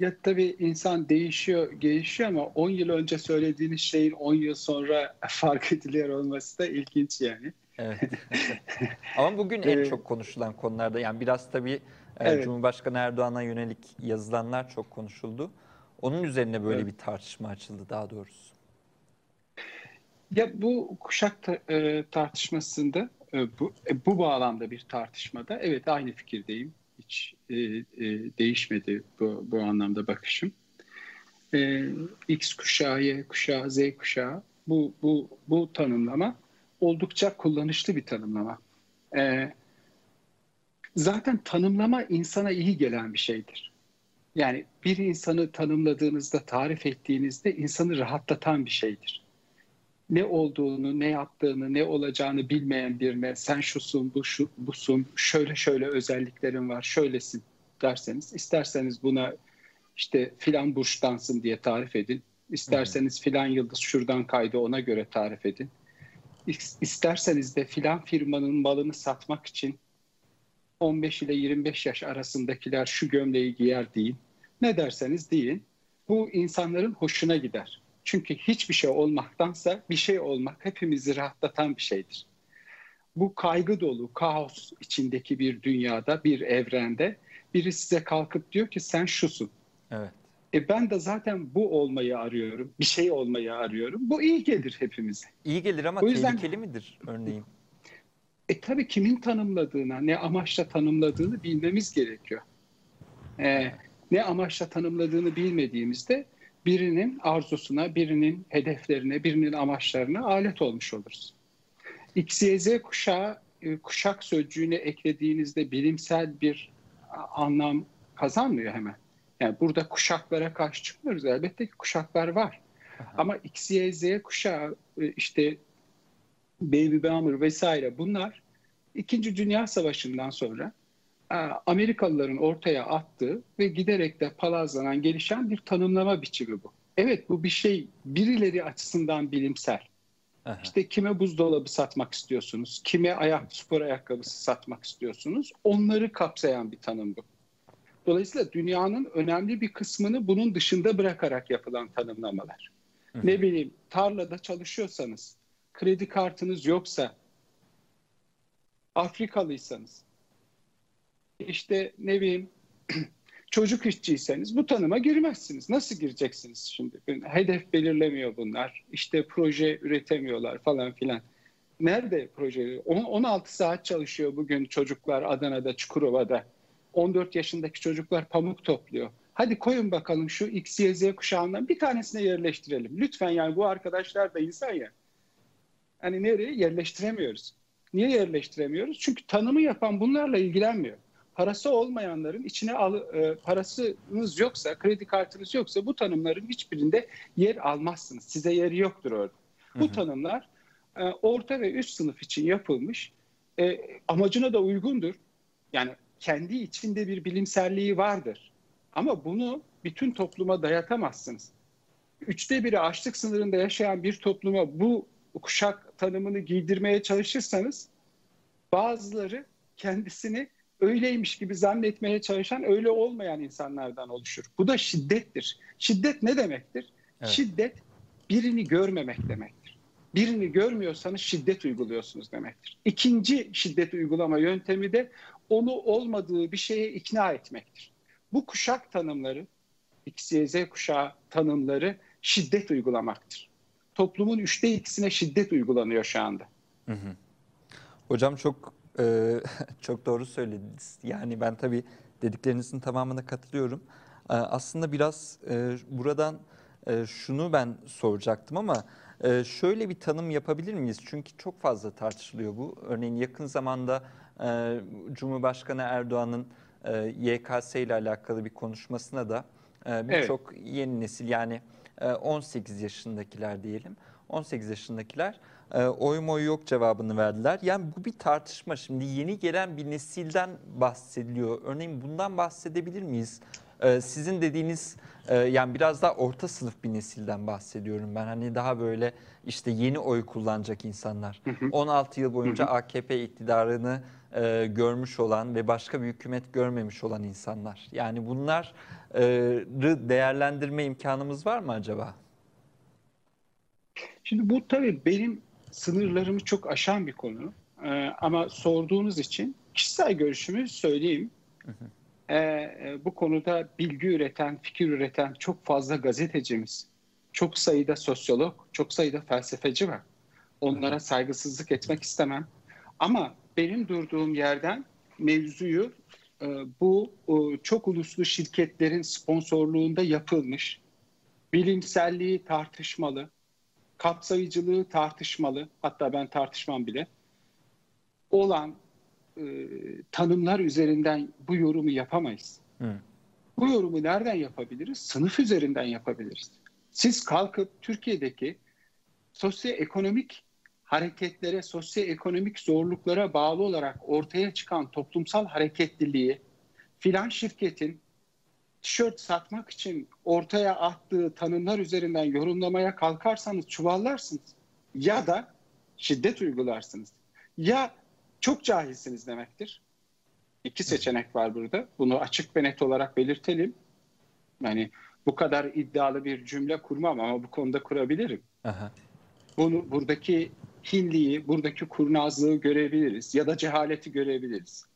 Ya tabii insan değişiyor, gelişiyor ama 10 yıl önce söylediğiniz şeyin 10 yıl sonra fark ediliyor olması da ilginç yani. Evet. Ama bugün en çok konuşulan konularda yani biraz tabii e, Evet. Cumhurbaşkanı Erdoğan'a yönelik yazılanlar çok konuşuldu. Onun üzerine böyle Evet. bir tartışma açıldı daha doğrusu. Ya bu kuşak ta- e, tartışmasında e, bu, e, bu bağlamda bir tartışmada evet aynı fikirdeyim. Hiç e, e, değişmedi bu, bu anlamda bakışım. E, X kuşağı, Y kuşağı, Z kuşağı bu, bu, bu tanımlama oldukça kullanışlı bir tanımlama. E, zaten tanımlama insana iyi gelen bir şeydir. Yani bir insanı tanımladığınızda, tarif ettiğinizde insanı rahatlatan bir şeydir ne olduğunu, ne yaptığını, ne olacağını bilmeyen birine sen şusun, bu şu, busun, şöyle şöyle özelliklerin var, şöylesin derseniz, isterseniz buna işte filan burçtansın diye tarif edin. İsterseniz filan yıldız şuradan kaydı ona göre tarif edin. İs- İsterseniz de filan firmanın malını satmak için 15 ile 25 yaş arasındakiler şu gömleği giyer deyin. Ne derseniz deyin. Bu insanların hoşuna gider. Çünkü hiçbir şey olmaktansa bir şey olmak hepimizi rahatlatan bir şeydir. Bu kaygı dolu, kaos içindeki bir dünyada, bir evrende biri size kalkıp diyor ki sen şusun. Evet. E ben de zaten bu olmayı arıyorum, bir şey olmayı arıyorum. Bu iyi gelir hepimize. İyi gelir ama O yüzden- tehlikeli midir örneğin? E tabii kimin tanımladığına, ne amaçla tanımladığını bilmemiz gerekiyor. E, ne amaçla tanımladığını bilmediğimizde birinin arzusuna, birinin hedeflerine, birinin amaçlarına alet olmuş oluruz. X, Y, Z kuşağı, e, kuşak sözcüğüne eklediğinizde bilimsel bir anlam kazanmıyor hemen. Yani burada kuşaklara karşı çıkmıyoruz. Elbette ki kuşaklar var. Ama X, Y, Z kuşağı e, işte Baby Boomer vesaire bunlar İkinci Dünya Savaşı'ndan sonra Amerikalıların ortaya attığı ve giderek de palazlanan, gelişen bir tanımlama biçimi bu. Evet bu bir şey birileri açısından bilimsel. Aha. İşte kime buzdolabı satmak istiyorsunuz, kime ayak spor ayakkabısı satmak istiyorsunuz, onları kapsayan bir tanım bu. Dolayısıyla dünyanın önemli bir kısmını bunun dışında bırakarak yapılan tanımlamalar. Hı hı. Ne bileyim tarlada çalışıyorsanız, kredi kartınız yoksa, Afrikalıysanız, işte ne bileyim çocuk işçiyseniz bu tanıma girmezsiniz. Nasıl gireceksiniz şimdi? Hedef belirlemiyor bunlar. İşte proje üretemiyorlar falan filan. Nerede proje? On- 16 saat çalışıyor bugün çocuklar Adana'da, Çukurova'da. 14 yaşındaki çocuklar pamuk topluyor. Hadi koyun bakalım şu X, Y, Z kuşağından bir tanesine yerleştirelim. Lütfen yani bu arkadaşlar da insan ya. Hani nereye yerleştiremiyoruz? Niye yerleştiremiyoruz? Çünkü tanımı yapan bunlarla ilgilenmiyor. Parası olmayanların içine al, e, parasınız yoksa, kredi kartınız yoksa bu tanımların hiçbirinde yer almazsınız. Size yeri yoktur orada. Hı Bu hı. tanımlar e, orta ve üst sınıf için yapılmış, e, amacına da uygundur. Yani kendi içinde bir bilimselliği vardır. Ama bunu bütün topluma dayatamazsınız. Üçte biri açlık sınırında yaşayan bir topluma bu kuşak tanımını giydirmeye çalışırsanız bazıları kendisini öyleymiş gibi zannetmeye çalışan öyle olmayan insanlardan oluşur. Bu da şiddettir. Şiddet ne demektir? Evet. Şiddet birini görmemek demektir. Birini görmüyorsanız şiddet uyguluyorsunuz demektir. İkinci şiddet uygulama yöntemi de onu olmadığı bir şeye ikna etmektir. Bu kuşak tanımları, X, Y, Z kuşağı tanımları şiddet uygulamaktır. Toplumun üçte ikisine şiddet uygulanıyor şu anda. Hı hı. Hocam çok e, çok doğru söylediniz. Yani ben tabii dediklerinizin tamamına katılıyorum. E, aslında biraz e, buradan e, şunu ben soracaktım ama e, şöyle bir tanım yapabilir miyiz? Çünkü çok fazla tartışılıyor bu. Örneğin yakın zamanda e, Cumhurbaşkanı Erdoğan'ın e, YKS ile alakalı bir konuşmasına da e, birçok yeni nesil yani e, 18 yaşındakiler diyelim. 18 yaşındakiler e, oy moy yok cevabını verdiler. Yani bu bir tartışma. Şimdi yeni gelen bir nesilden bahsediliyor. Örneğin bundan bahsedebilir miyiz? E, sizin dediğiniz e, yani biraz daha orta sınıf bir nesilden bahsediyorum ben. Hani daha böyle işte yeni oy kullanacak insanlar. 16 yıl boyunca AKP iktidarını e, görmüş olan ve başka bir hükümet görmemiş olan insanlar. Yani bunları değerlendirme imkanımız var mı acaba? Şimdi bu tabii benim sınırlarımı çok aşan bir konu. Ee, ama sorduğunuz için kişisel görüşümü söyleyeyim. Hı hı. Ee, bu konuda bilgi üreten, fikir üreten çok fazla gazetecimiz, çok sayıda sosyolog, çok sayıda felsefeci var. Onlara saygısızlık etmek istemem. Ama benim durduğum yerden mevzuyu e, bu e, çok uluslu şirketlerin sponsorluğunda yapılmış, bilimselliği tartışmalı, kapsayıcılığı tartışmalı, hatta ben tartışmam bile, olan e, tanımlar üzerinden bu yorumu yapamayız. Hı. Bu yorumu nereden yapabiliriz? Sınıf üzerinden yapabiliriz. Siz kalkıp Türkiye'deki sosyoekonomik hareketlere, sosyoekonomik zorluklara bağlı olarak ortaya çıkan toplumsal hareketliliği filan şirketin tişört satmak için ortaya attığı tanımlar üzerinden yorumlamaya kalkarsanız çuvallarsınız. Ya da şiddet uygularsınız. Ya çok cahilsiniz demektir. İki seçenek var burada. Bunu açık ve net olarak belirtelim. Yani bu kadar iddialı bir cümle kurmam ama bu konuda kurabilirim. Aha. Bunu buradaki hinliği, buradaki kurnazlığı görebiliriz ya da cehaleti görebiliriz.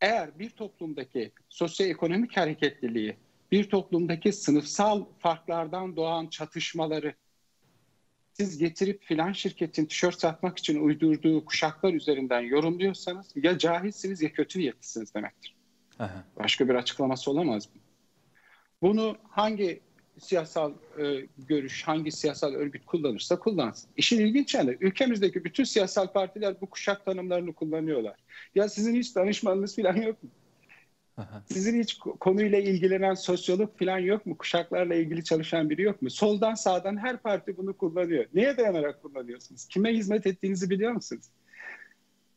Eğer bir toplumdaki sosyoekonomik hareketliliği, bir toplumdaki sınıfsal farklardan doğan çatışmaları siz getirip filan şirketin tişört satmak için uydurduğu kuşaklar üzerinden yorumluyorsanız ya cahilsiniz ya kötü niyetlisiniz demektir. Aha. Başka bir açıklaması olamaz mı? Bunu hangi siyasal e, görüş, hangi siyasal örgüt kullanırsa kullansın. İşin ilginç yanı ülkemizdeki bütün siyasal partiler bu kuşak tanımlarını kullanıyorlar. Ya sizin hiç danışmanınız falan yok mu? Sizin hiç konuyla ilgilenen sosyolog falan yok mu? Kuşaklarla ilgili çalışan biri yok mu? Soldan sağdan her parti bunu kullanıyor. Neye dayanarak kullanıyorsunuz? Kime hizmet ettiğinizi biliyor musunuz?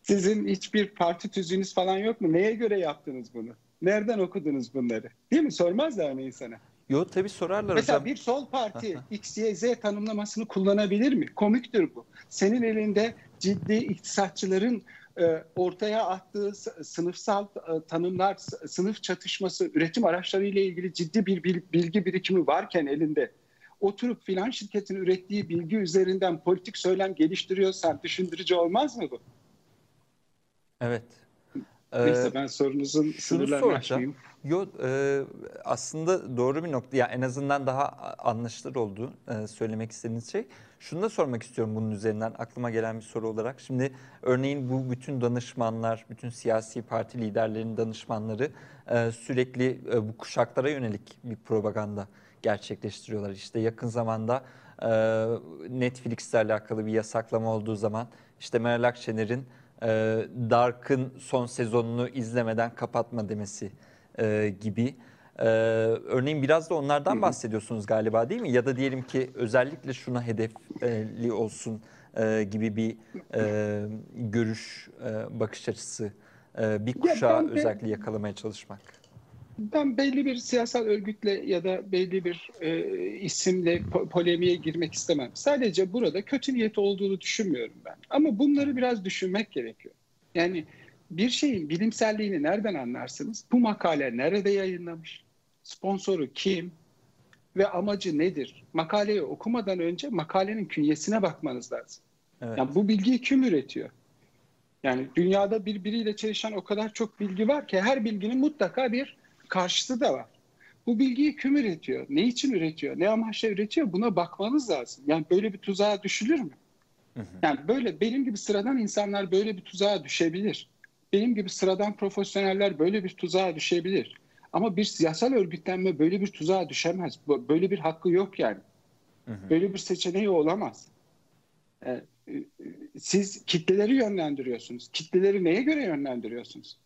Sizin hiçbir parti tüzüğünüz falan yok mu? Neye göre yaptınız bunu? Nereden okudunuz bunları? Değil mi? Sormazlar mı insana? Yok tabii sorarlar Mesela hocam. bir sol parti X, Y, Z tanımlamasını kullanabilir mi? Komiktir bu. Senin elinde ciddi iktisatçıların ortaya attığı sınıfsal e, tanımlar, sınıf çatışması, üretim araçları ile ilgili ciddi bir bilgi birikimi varken elinde oturup filan şirketin ürettiği bilgi üzerinden politik söylem geliştiriyorsan düşündürücü olmaz mı bu? Evet. Neyse ee, ben sorunuzun sınırlarını açmayayım. Yok e, aslında doğru bir nokta. Ya en azından daha anlaşılır oldu e, söylemek istediğiniz şey. Şunu da sormak istiyorum bunun üzerinden aklıma gelen bir soru olarak. Şimdi örneğin bu bütün danışmanlar, bütün siyasi parti liderlerinin danışmanları e, sürekli e, bu kuşaklara yönelik bir propaganda gerçekleştiriyorlar. İşte yakın zamanda e, Netflix'le alakalı bir yasaklama olduğu zaman işte Meral Akşener'in e, Dark'ın son sezonunu izlemeden kapatma demesi e, gibi. Ee, örneğin biraz da onlardan bahsediyorsunuz galiba değil mi? Ya da diyelim ki özellikle şuna hedefli olsun e, gibi bir e, görüş, e, bakış açısı, e, bir kuşağı ya özellikle yakalamaya çalışmak. Ben belli bir siyasal örgütle ya da belli bir e, isimle po- polemiğe girmek istemem. Sadece burada kötü niyet olduğunu düşünmüyorum ben. Ama bunları biraz düşünmek gerekiyor. Yani bir şeyin bilimselliğini nereden anlarsınız? Bu makale nerede yayınlamış? Sponsoru kim? Ve amacı nedir? Makaleyi okumadan önce makalenin künyesine bakmanız lazım. Evet. Yani bu bilgiyi kim üretiyor? Yani dünyada birbiriyle çelişen o kadar çok bilgi var ki her bilginin mutlaka bir karşıtı da var. Bu bilgiyi kim üretiyor? Ne için üretiyor? Ne amaçla üretiyor? Buna bakmanız lazım. Yani böyle bir tuzağa düşülür mü? Yani böyle benim gibi sıradan insanlar böyle bir tuzağa düşebilir. Benim gibi sıradan profesyoneller böyle bir tuzağa düşebilir. Ama bir siyasal örgütlenme böyle bir tuzağa düşemez. Böyle bir hakkı yok yani. Böyle bir seçeneği olamaz. Ee, e, siz kitleleri yönlendiriyorsunuz. Kitleleri neye göre yönlendiriyorsunuz?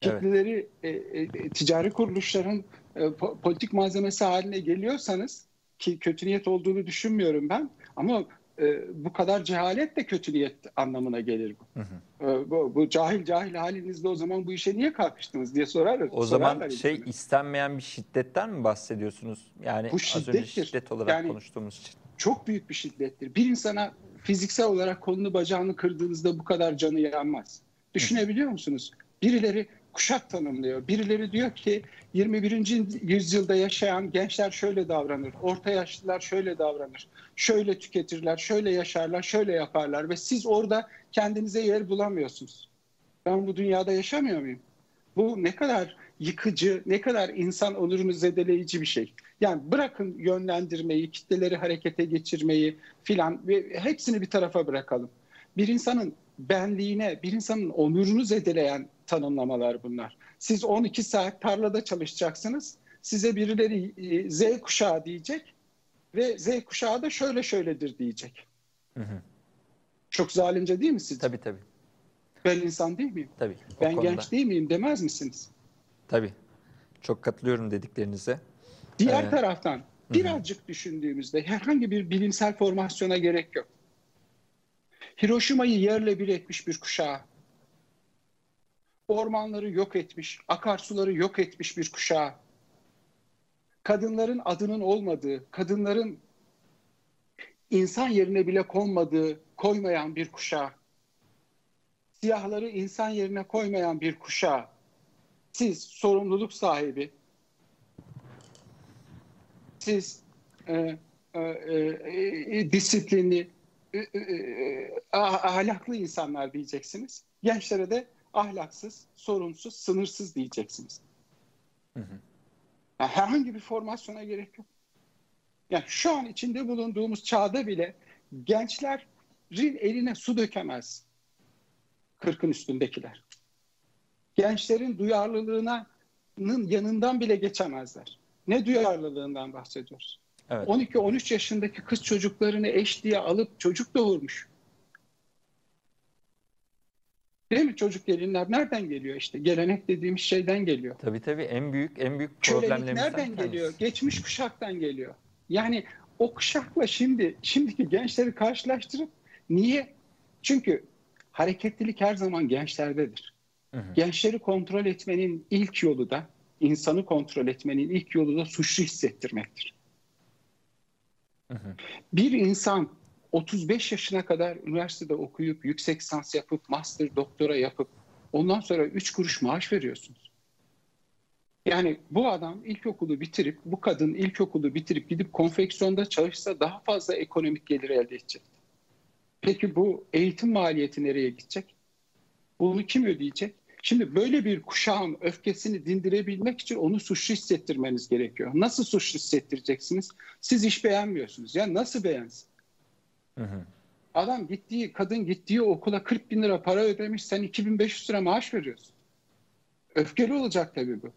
Kitleleri evet. e, e, ticari kuruluşların e, politik malzemesi haline geliyorsanız ki kötü niyet olduğunu düşünmüyorum ben ama e, bu kadar cehalet de kötü niyet anlamına gelir bu. Hı hı. E, bu, bu cahil cahil halinizde o zaman bu işe niye kalkıştınız diye sorarlar. O zaman şey insana. istenmeyen bir şiddetten mi bahsediyorsunuz? Yani bu az önce şiddet olarak yani, konuştuğumuz için. Çok büyük bir şiddettir. Bir insana fiziksel olarak kolunu bacağını kırdığınızda bu kadar canı yanmaz. Düşünebiliyor musunuz? Birileri kuşak tanımlıyor. Birileri diyor ki 21. yüzyılda yaşayan gençler şöyle davranır. Orta yaşlılar şöyle davranır. Şöyle tüketirler, şöyle yaşarlar, şöyle yaparlar ve siz orada kendinize yer bulamıyorsunuz. Ben bu dünyada yaşamıyor muyum? Bu ne kadar yıkıcı, ne kadar insan onurunu zedeleyici bir şey. Yani bırakın yönlendirmeyi, kitleleri harekete geçirmeyi filan ve hepsini bir tarafa bırakalım. Bir insanın benliğine, bir insanın onurunu zedeleyen tanımlamalar bunlar. Siz 12 saat tarlada çalışacaksınız. Size birileri e, Z kuşağı diyecek ve Z kuşağı da şöyle şöyledir diyecek. Hı hı. Çok zalimce değil mi sizce? Tabii tabii. Ben insan değil miyim? Tabii. Ben konuda. genç değil miyim demez misiniz? Tabii. Çok katılıyorum dediklerinize. Diğer ee, taraftan birazcık hı. düşündüğümüzde herhangi bir bilimsel formasyona gerek yok. Hiroşima'yı yerle bir etmiş bir kuşağı. Ormanları yok etmiş, akarsuları yok etmiş bir kuşağı. Kadınların adının olmadığı, kadınların insan yerine bile konmadığı, koymayan bir kuşağı. Siyahları insan yerine koymayan bir kuşağı. Siz sorumluluk sahibi, siz e, e, e, disiplinli, e, e, e, ahlaklı insanlar diyeceksiniz. Gençlere de ahlaksız, sorunsuz, sınırsız diyeceksiniz. Hı hı. Yani herhangi bir formasyona gerek yok. Yani şu an içinde bulunduğumuz çağda bile gençlerin eline su dökemez. Kırkın üstündekiler. Gençlerin duyarlılığının yanından bile geçemezler. Ne duyarlılığından bahsediyoruz? Evet. 12-13 yaşındaki kız çocuklarını eş diye alıp çocuk doğurmuş. Değil mi çocuk gelinler nereden geliyor işte? Gelenek dediğimiz şeyden geliyor. Tabii tabii en büyük en büyük problemlerimizden nereden geliyor? Geçmiş kuşaktan geliyor. Yani o kuşakla şimdi şimdiki gençleri karşılaştırıp niye? Çünkü hareketlilik her zaman gençlerdedir. Hı hı. Gençleri kontrol etmenin ilk yolu da insanı kontrol etmenin ilk yolu da suçlu hissettirmektir. Hı hı. Bir insan 35 yaşına kadar üniversitede okuyup yüksek lisans yapıp master doktora yapıp ondan sonra 3 kuruş maaş veriyorsunuz. Yani bu adam ilkokulu bitirip bu kadın ilkokulu bitirip gidip konfeksiyonda çalışsa daha fazla ekonomik gelir elde edecek. Peki bu eğitim maliyeti nereye gidecek? Bunu kim ödeyecek? Şimdi böyle bir kuşağın öfkesini dindirebilmek için onu suçlu hissettirmeniz gerekiyor. Nasıl suçlu hissettireceksiniz? Siz iş beğenmiyorsunuz. Ya nasıl beğensin? Hı hı. Adam gittiği, kadın gittiği okula 40 bin lira para ödemiş, sen 2500 lira maaş veriyorsun. Öfkeli olacak tabii bu.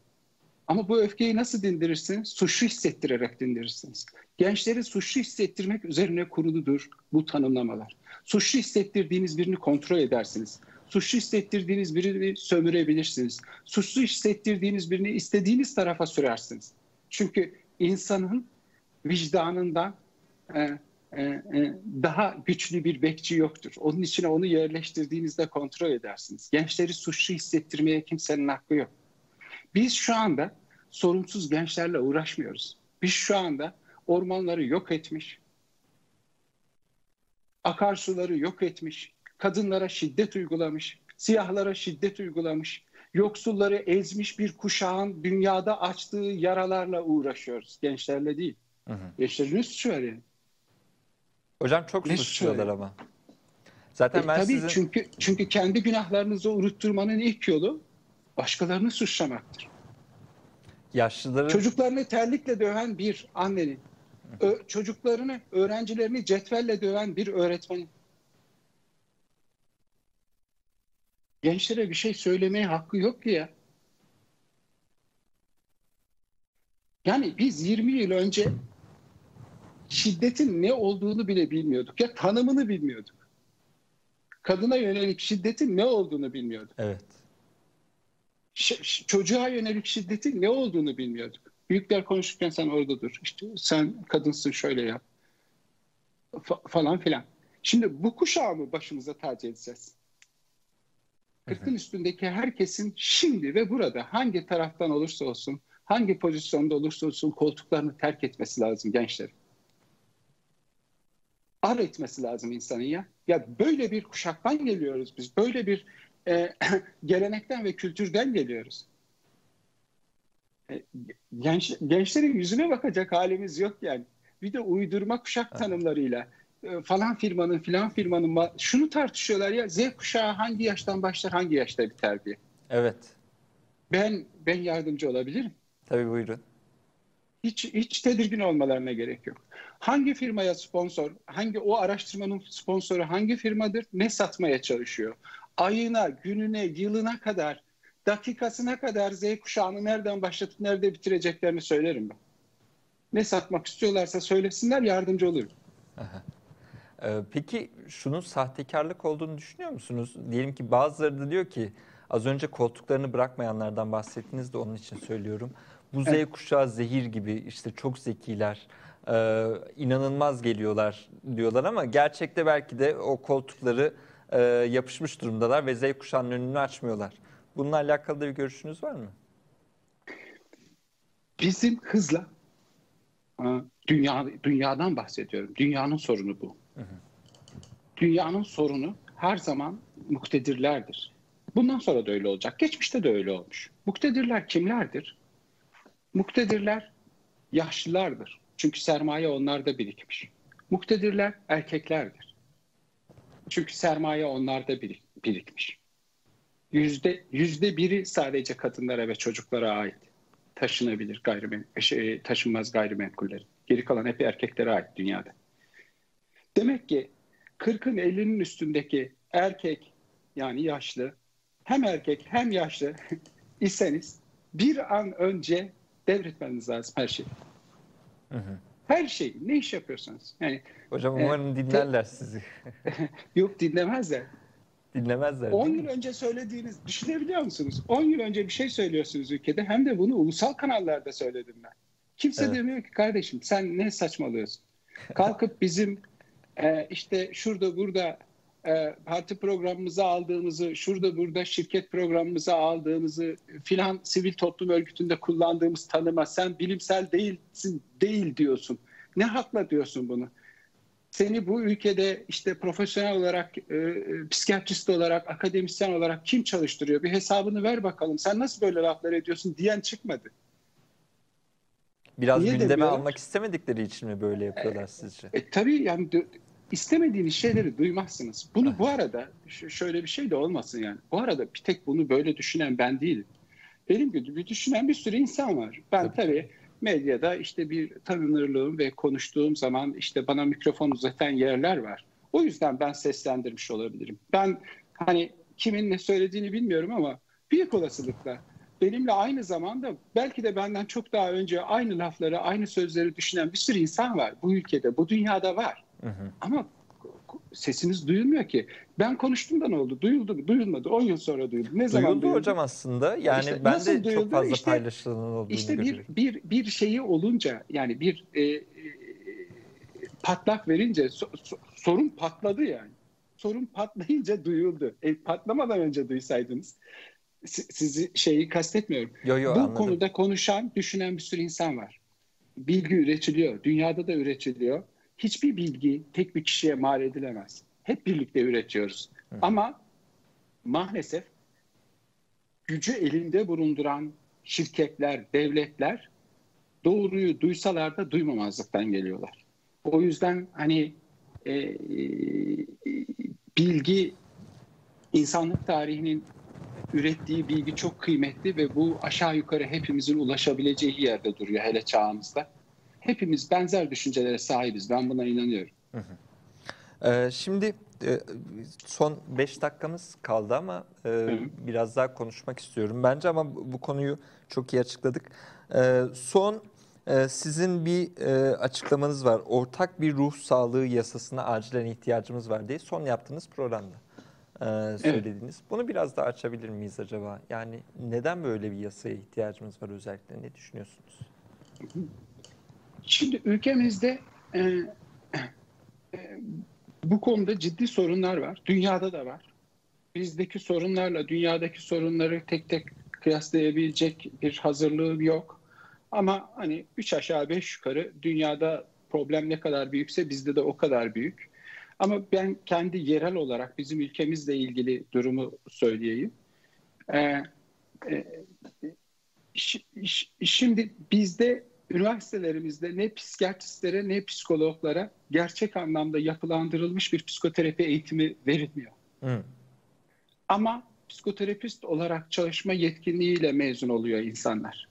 Ama bu öfkeyi nasıl dindirirsiniz? Suçlu hissettirerek dindirirsiniz. Gençleri suçlu hissettirmek üzerine kuruludur bu tanımlamalar. Suçlu hissettirdiğiniz birini kontrol edersiniz. Suçlu hissettirdiğiniz birini sömürebilirsiniz. Suçlu hissettirdiğiniz birini istediğiniz tarafa sürersiniz. Çünkü insanın vicdanında e, e, daha güçlü bir bekçi yoktur. Onun içine onu yerleştirdiğinizde kontrol edersiniz. Gençleri suçlu hissettirmeye kimsenin hakkı yok. Biz şu anda sorumsuz gençlerle uğraşmıyoruz. Biz şu anda ormanları yok etmiş, akarsuları yok etmiş, kadınlara şiddet uygulamış, siyahlara şiddet uygulamış, yoksulları ezmiş bir kuşağın dünyada açtığı yaralarla uğraşıyoruz. Gençlerle değil. Hı hı. Gençlerin suçu var yani? Hocam çok ne suçluyorlar ama. Zaten e, ben tabii sizin... çünkü çünkü kendi günahlarınızı unutturmanın ilk yolu başkalarını suçlamaktır. Yaşlıları... Çocuklarını terlikle döven bir annenin, ö- çocuklarını, öğrencilerini cetvelle döven bir öğretmenin, gençlere bir şey söylemeye hakkı yok ki ya. Yani biz 20 yıl önce şiddetin ne olduğunu bile bilmiyorduk. Ya tanımını bilmiyorduk. Kadına yönelik şiddetin ne olduğunu bilmiyorduk. Evet. Ş- çocuğa yönelik şiddetin ne olduğunu bilmiyorduk. Büyükler konuşurken sen orada dur. İşte sen kadınsın şöyle yap. Fa- falan filan. Şimdi bu kuşağı mı başımıza tac edeceğiz? Kırkın üstündeki herkesin şimdi ve burada hangi taraftan olursa olsun, hangi pozisyonda olursa olsun koltuklarını terk etmesi lazım gençler. Ar etmesi lazım insanın ya. Ya böyle bir kuşaktan geliyoruz biz. Böyle bir e, gelenekten ve kültürden geliyoruz. E, genç, gençlerin yüzüne bakacak halimiz yok yani. Bir de uydurma kuşak tanımlarıyla e, falan firmanın filan firmanın şunu tartışıyorlar ya Z kuşağı hangi yaştan başlar hangi yaşta biter diye. Evet. Ben ben yardımcı olabilirim. Tabii buyurun. Hiç hiç tedirgin olmalarına gerek yok. Hangi firmaya sponsor, hangi o araştırmanın sponsoru hangi firmadır, ne satmaya çalışıyor? Ayına, gününe, yılına kadar, dakikasına kadar Z kuşağını nereden başlatıp nerede bitireceklerini söylerim ben. Ne satmak istiyorlarsa söylesinler yardımcı olurum. Ee, peki şunun sahtekarlık olduğunu düşünüyor musunuz? Diyelim ki bazıları da diyor ki az önce koltuklarını bırakmayanlardan bahsettiniz de onun için söylüyorum. Bu Z evet. kuşağı zehir gibi işte çok zekiler, e, inanılmaz geliyorlar diyorlar ama gerçekte belki de o koltukları e, yapışmış durumdalar ve Z kuşağının önünü açmıyorlar. Bununla alakalı da bir görüşünüz var mı? Bizim hızla dünya dünyadan bahsediyorum. Dünyanın sorunu bu. Hı hı. Dünyanın sorunu her zaman muktedirlerdir. Bundan sonra da öyle olacak. Geçmişte de öyle olmuş. Muktedirler kimlerdir? Muktedirler yaşlılardır. Çünkü sermaye onlarda birikmiş. Muktedirler erkeklerdir. Çünkü sermaye onlarda birikmiş. Yüzde, yüzde biri sadece kadınlara ve çocuklara ait taşınabilir gayrimen şey, taşınmaz gayrimenkulleri. Geri kalan hep erkeklere ait dünyada. Demek ki 40'ın 50'nin üstündeki erkek yani yaşlı hem erkek hem yaşlı iseniz bir an önce devretmeniz lazım her şeyi. Hı hı. Her şey ne iş yapıyorsanız. Yani Hocam umarım e, dinlerler sizi. Yok dinlemezler. Dinlemezler. 10 yıl önce söylediğiniz düşünebiliyor musunuz? 10 yıl önce bir şey söylüyorsunuz ülkede hem de bunu ulusal kanallarda söyledim ben. Kimse evet. demiyor ki kardeşim sen ne saçmalıyorsun? Kalkıp bizim e, işte şurada burada e, parti programımıza aldığımızı, şurada burada şirket programımıza aldığımızı filan sivil toplum örgütünde kullandığımız tanıma sen bilimsel değilsin değil diyorsun. Ne hakla diyorsun bunu? Seni bu ülkede işte profesyonel olarak, e, e, psikiyatrist olarak, akademisyen olarak kim çalıştırıyor? Bir hesabını ver bakalım. Sen nasıl böyle laflar ediyorsun diyen çıkmadı. Biraz Niye gündeme almak istemedikleri için mi böyle yapıyorlar e, sizce? E, tabii yani istemediğiniz şeyleri duymazsınız. Bunu bu arada şöyle bir şey de olmasın yani. Bu arada bir tek bunu böyle düşünen ben değilim. Benim gibi düşünen bir sürü insan var. Ben tabii, tabii medyada işte bir tanınırlığım ve konuştuğum zaman işte bana mikrofon uzatan yerler var. O yüzden ben seslendirmiş olabilirim. Ben hani kimin ne söylediğini bilmiyorum ama büyük olasılıkla benimle aynı zamanda belki de benden çok daha önce aynı lafları, aynı sözleri düşünen bir sürü insan var bu ülkede, bu dünyada var. Hı hı. Ama sesiniz duyulmuyor ki. Ben konuştum da ne oldu? Duyuldu mu? Duyulmadı. 10 yıl sonra duyuldu. Ne zaman duyuldu? Duyuldu hocam aslında. Yani işte ben de duyuldu? çok fazla işte, paylaşılan olduğunu İşte bir, bir, bir şeyi olunca yani bir e, e, patlak verince so, so, sorun patladı yani. Sorun patlayınca duyuldu. E, patlamadan önce duysaydınız sizi şeyi kastetmiyorum. Yo, yo, Bu anladım. konuda konuşan, düşünen bir sürü insan var. Bilgi üretiliyor. Dünyada da üretiliyor hiçbir bilgi tek bir kişiye mal edilemez. Hep birlikte üretiyoruz. Hı. Ama maalesef gücü elinde bulunduran şirketler, devletler doğruyu duysalar da duymamazlıktan geliyorlar. O yüzden hani e, e, bilgi insanlık tarihinin ürettiği bilgi çok kıymetli ve bu aşağı yukarı hepimizin ulaşabileceği yerde duruyor hele çağımızda hepimiz benzer düşüncelere sahibiz. Ben buna inanıyorum. Hı hı. Ee, şimdi e, son 5 dakikamız kaldı ama e, biraz daha konuşmak istiyorum bence ama bu konuyu çok iyi açıkladık. E, son e, sizin bir e, açıklamanız var. Ortak bir ruh sağlığı yasasına acilen ihtiyacımız var diye son yaptığınız programda e, söylediğiniz. Evet. Bunu biraz daha açabilir miyiz acaba? Yani neden böyle bir yasaya ihtiyacımız var özellikle? Ne düşünüyorsunuz? Şimdi ülkemizde e, e, bu konuda ciddi sorunlar var. Dünyada da var. Bizdeki sorunlarla dünyadaki sorunları tek tek kıyaslayabilecek bir hazırlığım yok. Ama hani üç aşağı beş yukarı dünyada problem ne kadar büyükse bizde de o kadar büyük. Ama ben kendi yerel olarak bizim ülkemizle ilgili durumu söyleyeyim. Ee, e, şimdi bizde üniversitelerimizde ne psikiyatristlere ne psikologlara gerçek anlamda yapılandırılmış bir psikoterapi eğitimi verilmiyor. Hı. Ama psikoterapist olarak çalışma yetkinliğiyle mezun oluyor insanlar.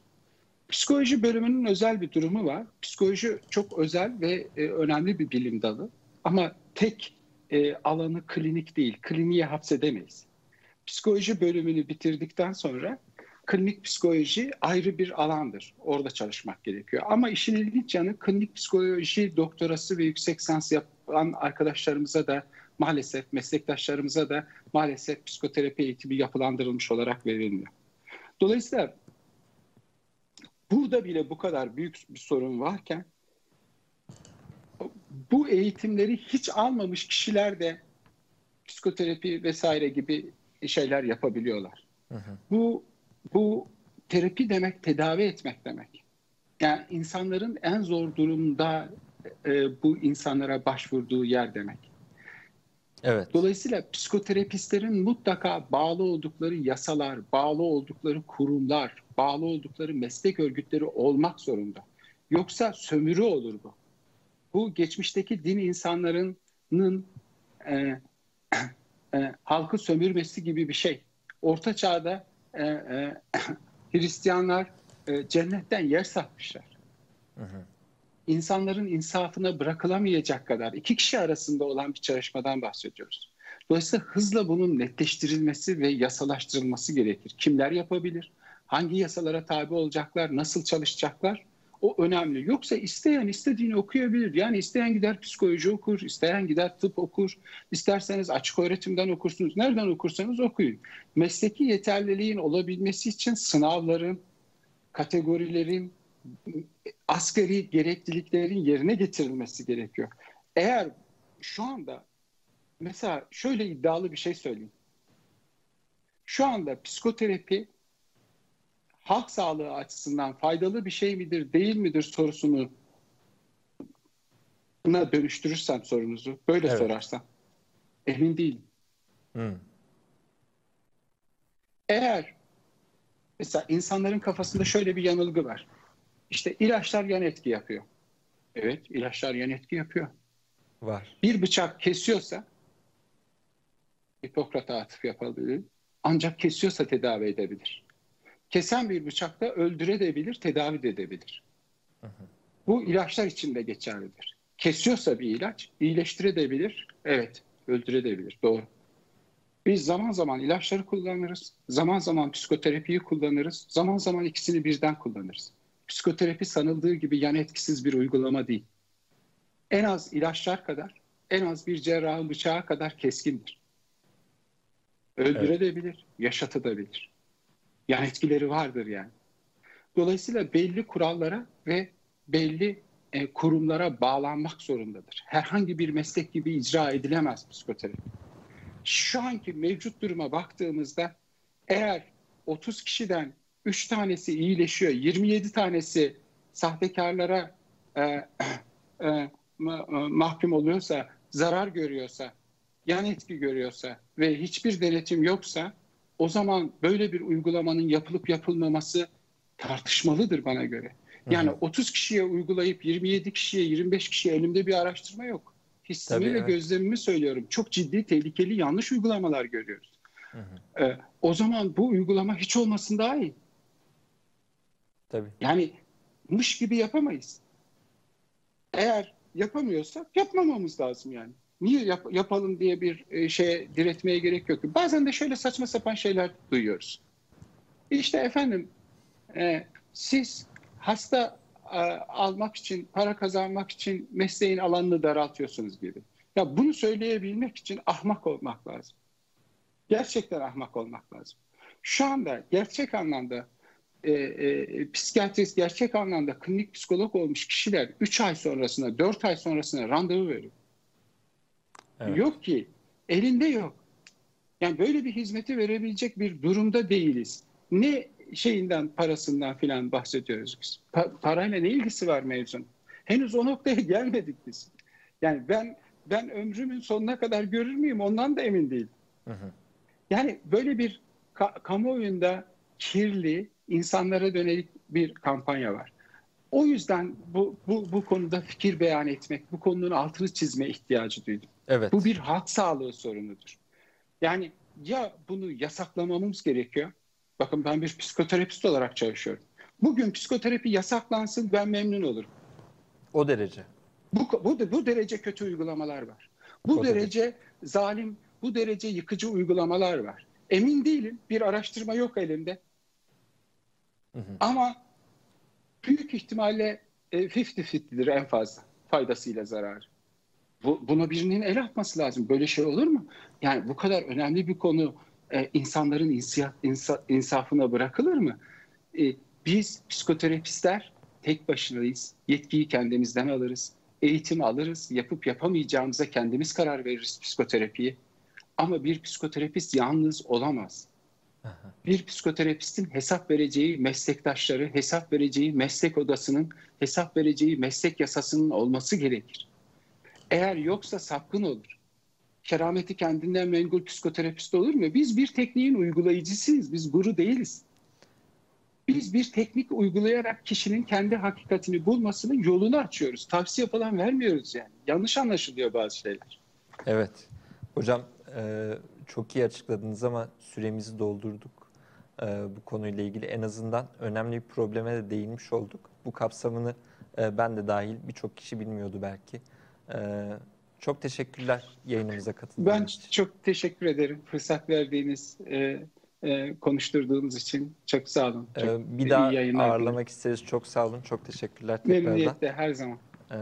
Psikoloji bölümünün özel bir durumu var. Psikoloji çok özel ve e, önemli bir bilim dalı. Ama tek e, alanı klinik değil. Kliniğe hapsedemeyiz. Psikoloji bölümünü bitirdikten sonra klinik psikoloji ayrı bir alandır. Orada çalışmak gerekiyor. Ama işin ilginç yanı klinik psikoloji doktorası ve yüksek lisans yapan arkadaşlarımıza da maalesef meslektaşlarımıza da maalesef psikoterapi eğitimi yapılandırılmış olarak verilmiyor. Dolayısıyla burada bile bu kadar büyük bir sorun varken bu eğitimleri hiç almamış kişiler de psikoterapi vesaire gibi şeyler yapabiliyorlar. Hı hı. Bu bu terapi demek tedavi etmek demek. Yani insanların en zor durumda e, bu insanlara başvurduğu yer demek. Evet. Dolayısıyla psikoterapistlerin mutlaka bağlı oldukları yasalar, bağlı oldukları kurumlar, bağlı oldukları meslek örgütleri olmak zorunda. Yoksa sömürü olur bu. Bu geçmişteki din insanlarının e, e, halkı sömürmesi gibi bir şey. Orta çağda e, e, Hristiyanlar e, cennetten yer satmışlar. Hı hı. İnsanların insafına bırakılamayacak kadar iki kişi arasında olan bir çalışmadan bahsediyoruz. Dolayısıyla hızla bunun netleştirilmesi ve yasalaştırılması gerekir. Kimler yapabilir? Hangi yasalara tabi olacaklar? Nasıl çalışacaklar? O önemli. Yoksa isteyen istediğini okuyabilir. Yani isteyen gider psikoloji okur, isteyen gider tıp okur, isterseniz açık öğretimden okursunuz. Nereden okursanız okuyun. Mesleki yeterliliğin olabilmesi için sınavların, kategorilerin, askeri gerekliliklerin yerine getirilmesi gerekiyor. Eğer şu anda mesela şöyle iddialı bir şey söyleyeyim. Şu anda psikoterapi halk sağlığı açısından faydalı bir şey midir, değil midir sorusunu buna dönüştürürsem sorunuzu, böyle evet. sorarsam emin değilim. Hmm. Eğer mesela insanların kafasında şöyle bir yanılgı var. İşte ilaçlar yan etki yapıyor. Evet, ilaçlar yan etki yapıyor. Var. Bir bıçak kesiyorsa Hipokrat'a atıf yapabilir. Ancak kesiyorsa tedavi edebilir kesen bir bıçakla öldürebilir, tedavi de edebilir. Bu ilaçlar için de geçerlidir. Kesiyorsa bir ilaç iyileştirebilir, evet öldürebilir, doğru. Biz zaman zaman ilaçları kullanırız, zaman zaman psikoterapiyi kullanırız, zaman zaman ikisini birden kullanırız. Psikoterapi sanıldığı gibi yan etkisiz bir uygulama değil. En az ilaçlar kadar, en az bir cerrahın bıçağı kadar keskindir. Öldürebilir, evet. yaşatabilir yan etkileri vardır yani. Dolayısıyla belli kurallara ve belli e, kurumlara bağlanmak zorundadır. Herhangi bir meslek gibi icra edilemez psikoterapi. Şu anki mevcut duruma baktığımızda eğer 30 kişiden 3 tanesi iyileşiyor, 27 tanesi sahtekarlara e, e, mahkum oluyorsa, zarar görüyorsa, yan etki görüyorsa ve hiçbir denetim yoksa o zaman böyle bir uygulamanın yapılıp yapılmaması tartışmalıdır bana göre. Yani Hı-hı. 30 kişiye uygulayıp 27 kişiye 25 kişiye elimde bir araştırma yok. Hissimi Tabii, ve evet. gözlemimi söylüyorum. Çok ciddi, tehlikeli, yanlış uygulamalar görüyoruz. Ee, o zaman bu uygulama hiç olmasın daha iyi. Tabii. Yani mış gibi yapamayız. Eğer yapamıyorsak yapmamamız lazım yani niye yap, yapalım diye bir e, şeye diretmeye gerek yok. Bazen de şöyle saçma sapan şeyler duyuyoruz. İşte efendim e, siz hasta e, almak için, para kazanmak için mesleğin alanını daraltıyorsunuz gibi. Ya bunu söyleyebilmek için ahmak olmak lazım. Gerçekten ahmak olmak lazım. Şu anda gerçek anlamda e, e, psikiyatrist, gerçek anlamda klinik psikolog olmuş kişiler 3 ay sonrasına, 4 ay sonrasına randevu veriyor. Evet. Yok ki. Elinde yok. Yani böyle bir hizmeti verebilecek bir durumda değiliz. Ne şeyinden, parasından filan bahsediyoruz biz. Pa- parayla ne ilgisi var mevzun? Henüz o noktaya gelmedik biz. Yani ben ben ömrümün sonuna kadar görür müyüm ondan da emin değilim. Hı hı. Yani böyle bir ka- kamuoyunda kirli insanlara dönelik bir kampanya var. O yüzden bu, bu, bu konuda fikir beyan etmek, bu konunun altını çizme ihtiyacı duydum. Evet. Bu bir halk sağlığı sorunudur. Yani ya bunu yasaklamamız gerekiyor. Bakın ben bir psikoterapist olarak çalışıyorum. Bugün psikoterapi yasaklansın ben memnun olurum. O derece. Bu, bu, bu derece kötü uygulamalar var. Bu O derece zalim, bu derece yıkıcı uygulamalar var. Emin değilim. Bir araştırma yok elimde. Hı hı. Ama büyük ihtimalle e, 50-50'dir en fazla faydasıyla zararı. Bu, buna birinin el atması lazım. Böyle şey olur mu? Yani bu kadar önemli bir konu e, insanların insiya, insa, insafına bırakılır mı? E, biz psikoterapistler tek başınayız. Yetkiyi kendimizden alırız. Eğitim alırız. Yapıp yapamayacağımıza kendimiz karar veririz psikoterapiyi. Ama bir psikoterapist yalnız olamaz. Bir psikoterapistin hesap vereceği meslektaşları, hesap vereceği meslek odasının, hesap vereceği meslek yasasının olması gerekir. Eğer yoksa sapkın olur. Kerameti kendinden menkul psikoterapist olur mu? Biz bir tekniğin uygulayıcısıyız. Biz guru değiliz. Biz bir teknik uygulayarak kişinin kendi hakikatini bulmasının yolunu açıyoruz. Tavsiye falan vermiyoruz yani. Yanlış anlaşılıyor bazı şeyler. Evet. Hocam e, çok iyi açıkladınız ama süremizi doldurduk. E, bu konuyla ilgili en azından önemli bir probleme de değinmiş olduk. Bu kapsamını e, ben de dahil birçok kişi bilmiyordu belki. E, çok teşekkürler yayınımıza katıldığınız Ben için. çok teşekkür ederim. Fırsat verdiğiniz, e, e, konuşturduğunuz için çok sağ olun. Çok E, bir daha dilerim. ağırlamak isteriz. Çok sağ olun. Çok teşekkürler tekrardan. Memnuniyetle her zaman. E,